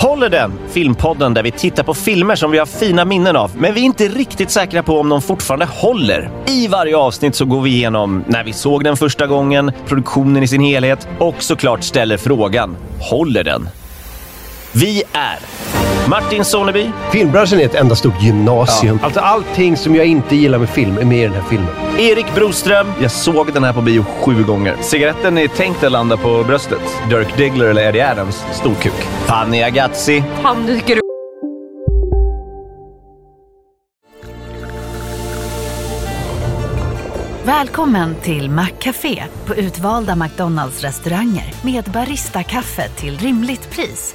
Håller den? Filmpodden där vi tittar på filmer som vi har fina minnen av, men vi är inte riktigt säkra på om de fortfarande håller. I varje avsnitt så går vi igenom när vi såg den första gången, produktionen i sin helhet och såklart ställer frågan, håller den? Vi är Martin Soneby, Filmbranschen är ett enda stort gymnasium. Alltså allting som jag inte gillar med film är med i den här filmen. Erik Broström, Jag såg den här på bio sju gånger. Cigaretten är tänkt att landa på bröstet. Dirk Diggler eller Eddie Adams, stor kuk. Fanny Agazzi, Han dyker upp. Välkommen till Maccafé på utvalda McDonalds restauranger med Baristakaffe till rimligt pris.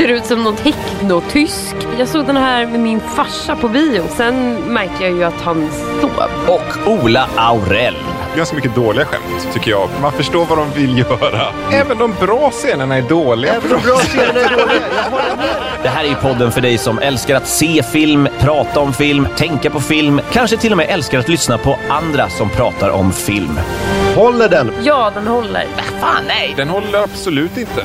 Ser ut som någon technotysk. Jag såg den här med min farsa på bio. Sen märkte jag ju att han sov. och Ola Aurell. ganska mycket dåliga skämt, tycker jag. Man förstår vad de vill göra. Även de bra scenerna är dåliga. Även de bra scenerna är dåliga. Det här är ju podden för dig som älskar att se film, prata om film, tänka på film, kanske till och med älskar att lyssna på andra som pratar om film. Håller den? Ja, den håller. Fan nej! Den håller absolut inte.